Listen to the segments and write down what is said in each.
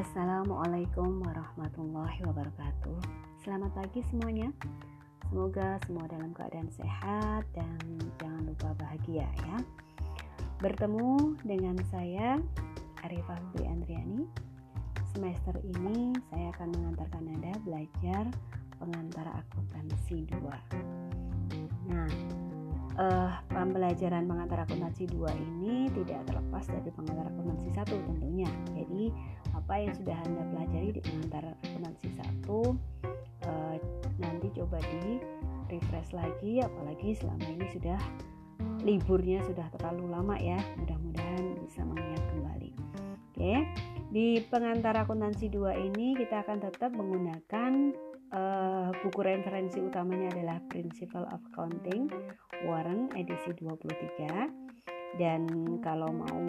Assalamualaikum warahmatullahi wabarakatuh. Selamat pagi semuanya. Semoga semua dalam keadaan sehat dan jangan lupa bahagia ya. Bertemu dengan saya Arifah Fitri Andriani. Semester ini saya akan mengantarkan Anda belajar pengantar akuntansi 2. Nah, uh, pembelajaran pengantar akuntansi 2 ini tidak terlepas dari pengantar akuntansi 1 tentunya. Jadi, apa yang sudah Anda pelajari di pengantar 1 uh, eh, nanti coba di refresh lagi apalagi selama ini sudah liburnya sudah terlalu lama ya. Mudah-mudahan bisa mengingat kembali. Oke. Di pengantar akuntansi 2 ini kita akan tetap menggunakan uh, buku referensi utamanya adalah Principle of Accounting Warren edisi 23 dan kalau mau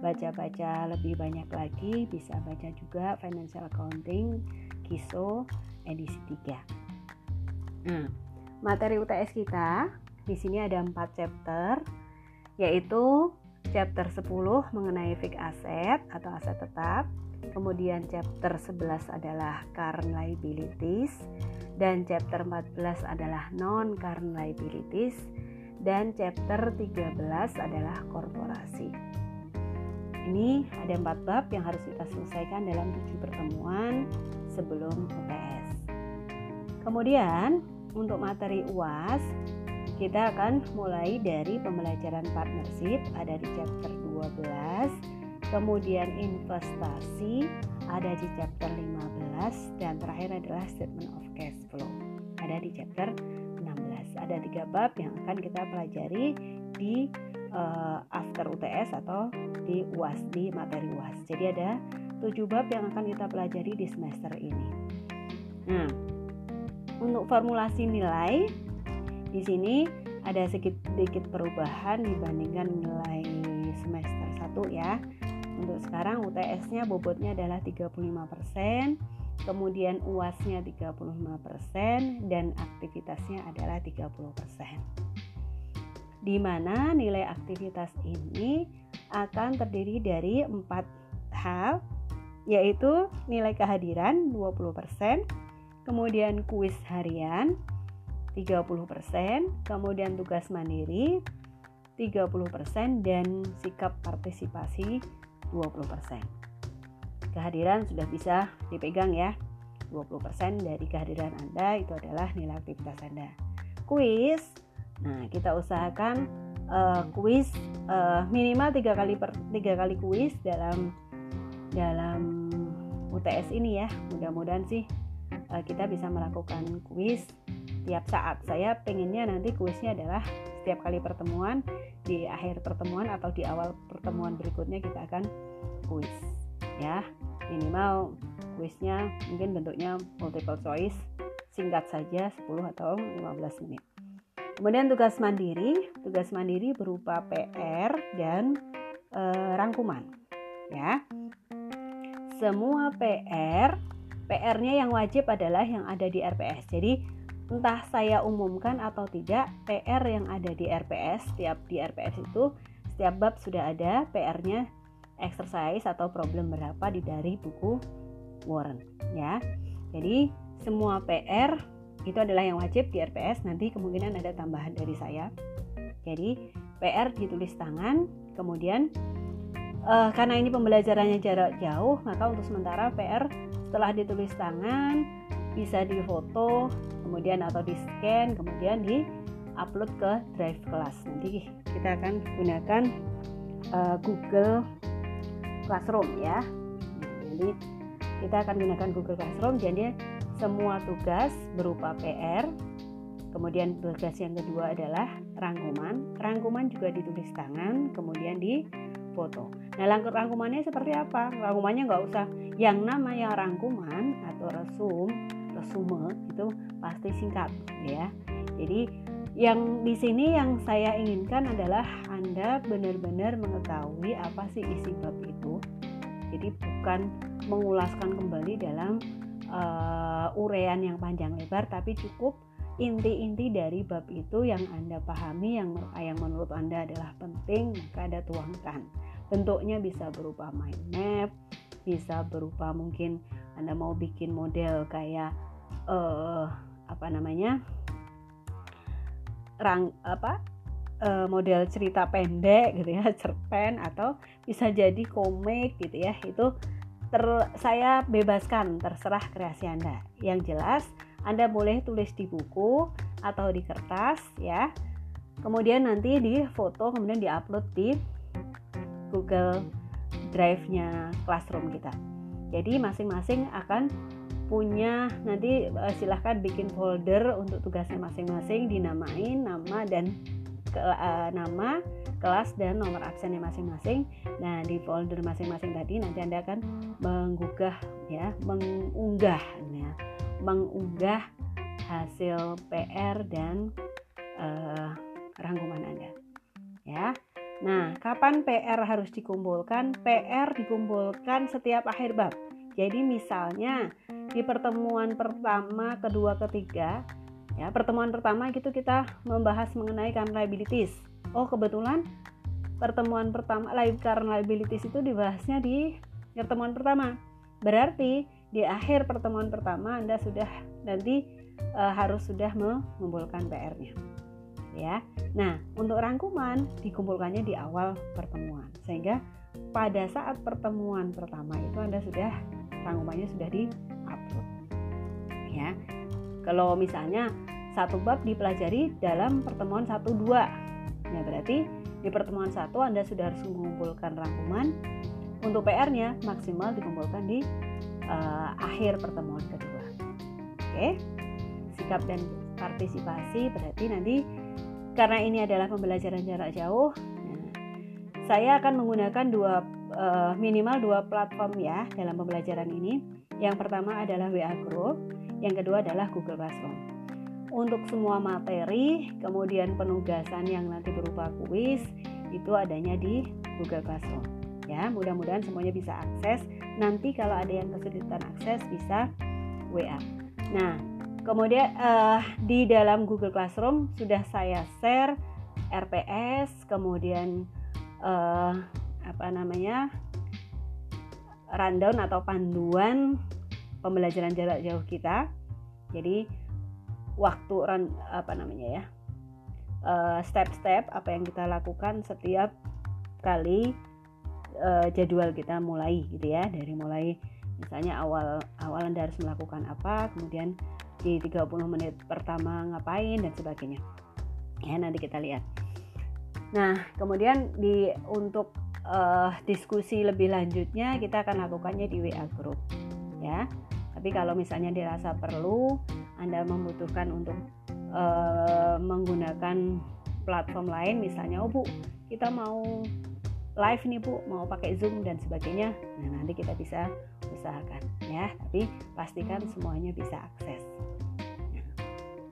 baca-baca lebih banyak lagi bisa baca juga Financial Accounting KISO edisi 3 nah materi UTS kita di sini ada 4 chapter yaitu chapter 10 mengenai fixed asset atau aset tetap kemudian chapter 11 adalah current liabilities dan chapter 14 adalah non current liabilities dan chapter 13 adalah korporasi. Ini ada empat bab yang harus kita selesaikan dalam tujuh pertemuan sebelum UTS. Kemudian untuk materi UAS kita akan mulai dari pembelajaran partnership ada di chapter 12 kemudian investasi ada di chapter 15 dan terakhir adalah statement of cash flow ada di chapter 16 ada tiga bab yang akan kita pelajari di uh, after UTS atau di UAS di materi UAS jadi ada tujuh bab yang akan kita pelajari di semester ini. Nah untuk formulasi nilai di sini ada sedikit perubahan dibandingkan nilai semester 1 ya. Untuk sekarang UTS-nya bobotnya adalah 35%, kemudian UAS-nya 35% dan aktivitasnya adalah 30%. Di mana nilai aktivitas ini akan terdiri dari empat hal yaitu nilai kehadiran 20%, kemudian kuis harian 30%, kemudian tugas mandiri 30% dan sikap partisipasi 20%. Kehadiran sudah bisa dipegang ya. 20% dari kehadiran Anda itu adalah nilai aktivitas Anda. Kuis, nah kita usahakan uh, kuis uh, minimal tiga kali per tiga kali kuis dalam dalam UTS ini ya. Mudah-mudahan sih uh, kita bisa melakukan kuis tiap saat. Saya pengennya nanti kuisnya adalah setiap kali pertemuan di akhir pertemuan atau di awal pertemuan berikutnya kita akan kuis ya minimal kuisnya mungkin bentuknya multiple choice singkat saja 10 atau 15 menit kemudian tugas mandiri tugas mandiri berupa PR dan e, rangkuman ya. Semua PR PR-nya yang wajib adalah yang ada di RPS jadi entah saya umumkan atau tidak PR yang ada di RPS setiap di RPS itu setiap bab sudah ada PR-nya exercise atau problem berapa di dari buku Warren ya. Jadi semua PR itu adalah yang wajib di RPS nanti kemungkinan ada tambahan dari saya. Jadi PR ditulis tangan kemudian uh, karena ini pembelajarannya jarak jauh maka untuk sementara PR setelah ditulis tangan bisa difoto kemudian atau di scan kemudian di upload ke drive kelas. Nanti kita akan gunakan uh, Google Classroom ya. Jadi kita akan gunakan Google Classroom. Jadi semua tugas berupa PR kemudian tugas yang kedua adalah rangkuman. Rangkuman juga ditulis tangan kemudian di foto nah rangkumannya seperti apa? Rangkumannya nggak usah. Yang namanya rangkuman atau resum resume itu pasti singkat ya. Jadi yang di sini yang saya inginkan adalah Anda benar-benar mengetahui apa sih isi bab itu. Jadi bukan mengulaskan kembali dalam urean yang panjang lebar tapi cukup inti-inti dari bab itu yang Anda pahami yang yang menurut Anda adalah penting maka Anda tuangkan. Bentuknya bisa berupa mind map, bisa berupa mungkin anda mau bikin model kayak uh, apa namanya rang apa uh, model cerita pendek gitu ya cerpen atau bisa jadi komik gitu ya itu ter saya bebaskan terserah kreasi anda yang jelas anda boleh tulis di buku atau di kertas ya kemudian nanti di foto kemudian diupload di Google Drive-nya Classroom kita. Jadi masing-masing akan punya nanti uh, silahkan bikin folder untuk tugasnya masing-masing dinamain nama dan ke, uh, nama kelas dan nomor absennya masing-masing. Nah di folder masing-masing tadi nanti anda akan menggugah ya mengunggah ya, mengunggah hasil PR dan uh, rangkuman anda ya. Nah, kapan PR harus dikumpulkan? PR dikumpulkan setiap akhir bab. Jadi misalnya di pertemuan pertama, kedua, ketiga, ya pertemuan pertama itu kita membahas mengenai current liabilities. Oh kebetulan pertemuan pertama current liabilities itu dibahasnya di pertemuan pertama. Berarti di akhir pertemuan pertama Anda sudah nanti e, harus sudah mengumpulkan PR-nya ya. Nah, untuk rangkuman dikumpulkannya di awal pertemuan sehingga pada saat pertemuan pertama itu Anda sudah rangkumannya sudah di-upload. Ya. Kalau misalnya satu bab dipelajari dalam pertemuan 1 2. Ya, berarti di pertemuan satu Anda sudah harus mengumpulkan rangkuman. Untuk PR-nya maksimal dikumpulkan di uh, akhir pertemuan kedua. Oke. Sikap dan partisipasi berarti nanti karena ini adalah pembelajaran jarak jauh, nah, saya akan menggunakan dua uh, minimal dua platform ya dalam pembelajaran ini. Yang pertama adalah WA Group, yang kedua adalah Google Classroom. Untuk semua materi, kemudian penugasan yang nanti berupa kuis itu adanya di Google Classroom. Ya, mudah-mudahan semuanya bisa akses. Nanti kalau ada yang kesulitan akses bisa WA. Nah, Kemudian uh, di dalam Google Classroom sudah saya share RPS, kemudian uh, apa namanya rundown atau panduan pembelajaran jarak jauh kita. Jadi waktu run apa namanya ya eh, step-step apa yang kita lakukan setiap kali uh, jadwal kita mulai gitu ya. Dari mulai misalnya awal awal anda harus melakukan apa kemudian di 30 menit pertama ngapain dan sebagainya. Ya nanti kita lihat. Nah kemudian di untuk uh, diskusi lebih lanjutnya kita akan lakukannya di WA group ya tapi kalau misalnya dirasa perlu Anda membutuhkan untuk uh, menggunakan platform lain misalnya oh Bu kita mau live nih Bu mau pakai Zoom dan sebagainya nah nanti kita bisa usahakan ya tapi pastikan semuanya bisa akses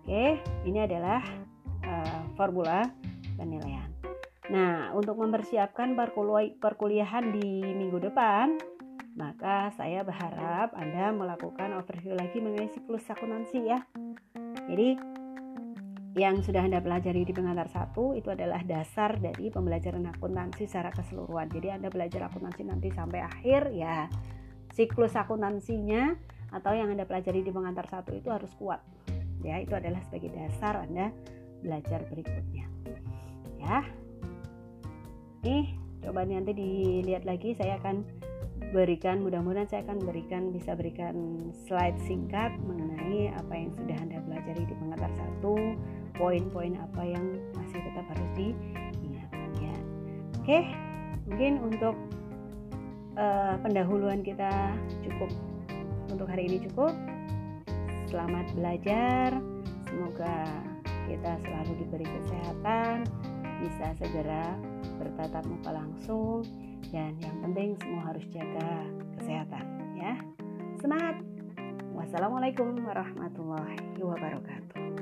Oke, ini adalah uh, formula penilaian. Nah, untuk mempersiapkan perkuliahan di minggu depan, maka saya berharap Anda melakukan overview lagi mengenai siklus akuntansi ya. Jadi, yang sudah Anda pelajari di pengantar satu itu adalah dasar dari pembelajaran akuntansi secara keseluruhan. Jadi Anda belajar akuntansi nanti sampai akhir ya siklus akuntansinya atau yang Anda pelajari di pengantar satu itu harus kuat ya itu adalah sebagai dasar Anda belajar berikutnya ya nih coba nanti dilihat lagi saya akan berikan mudah-mudahan saya akan berikan bisa berikan slide singkat mengenai apa yang sudah Anda pelajari di pengantar satu poin-poin apa yang masih tetap harus diingat ya oke mungkin untuk uh, pendahuluan kita cukup untuk hari ini cukup Selamat belajar. Semoga kita selalu diberi kesehatan, bisa segera bertatap muka langsung dan yang penting semua harus jaga kesehatan ya. Semangat. Wassalamualaikum warahmatullahi wabarakatuh.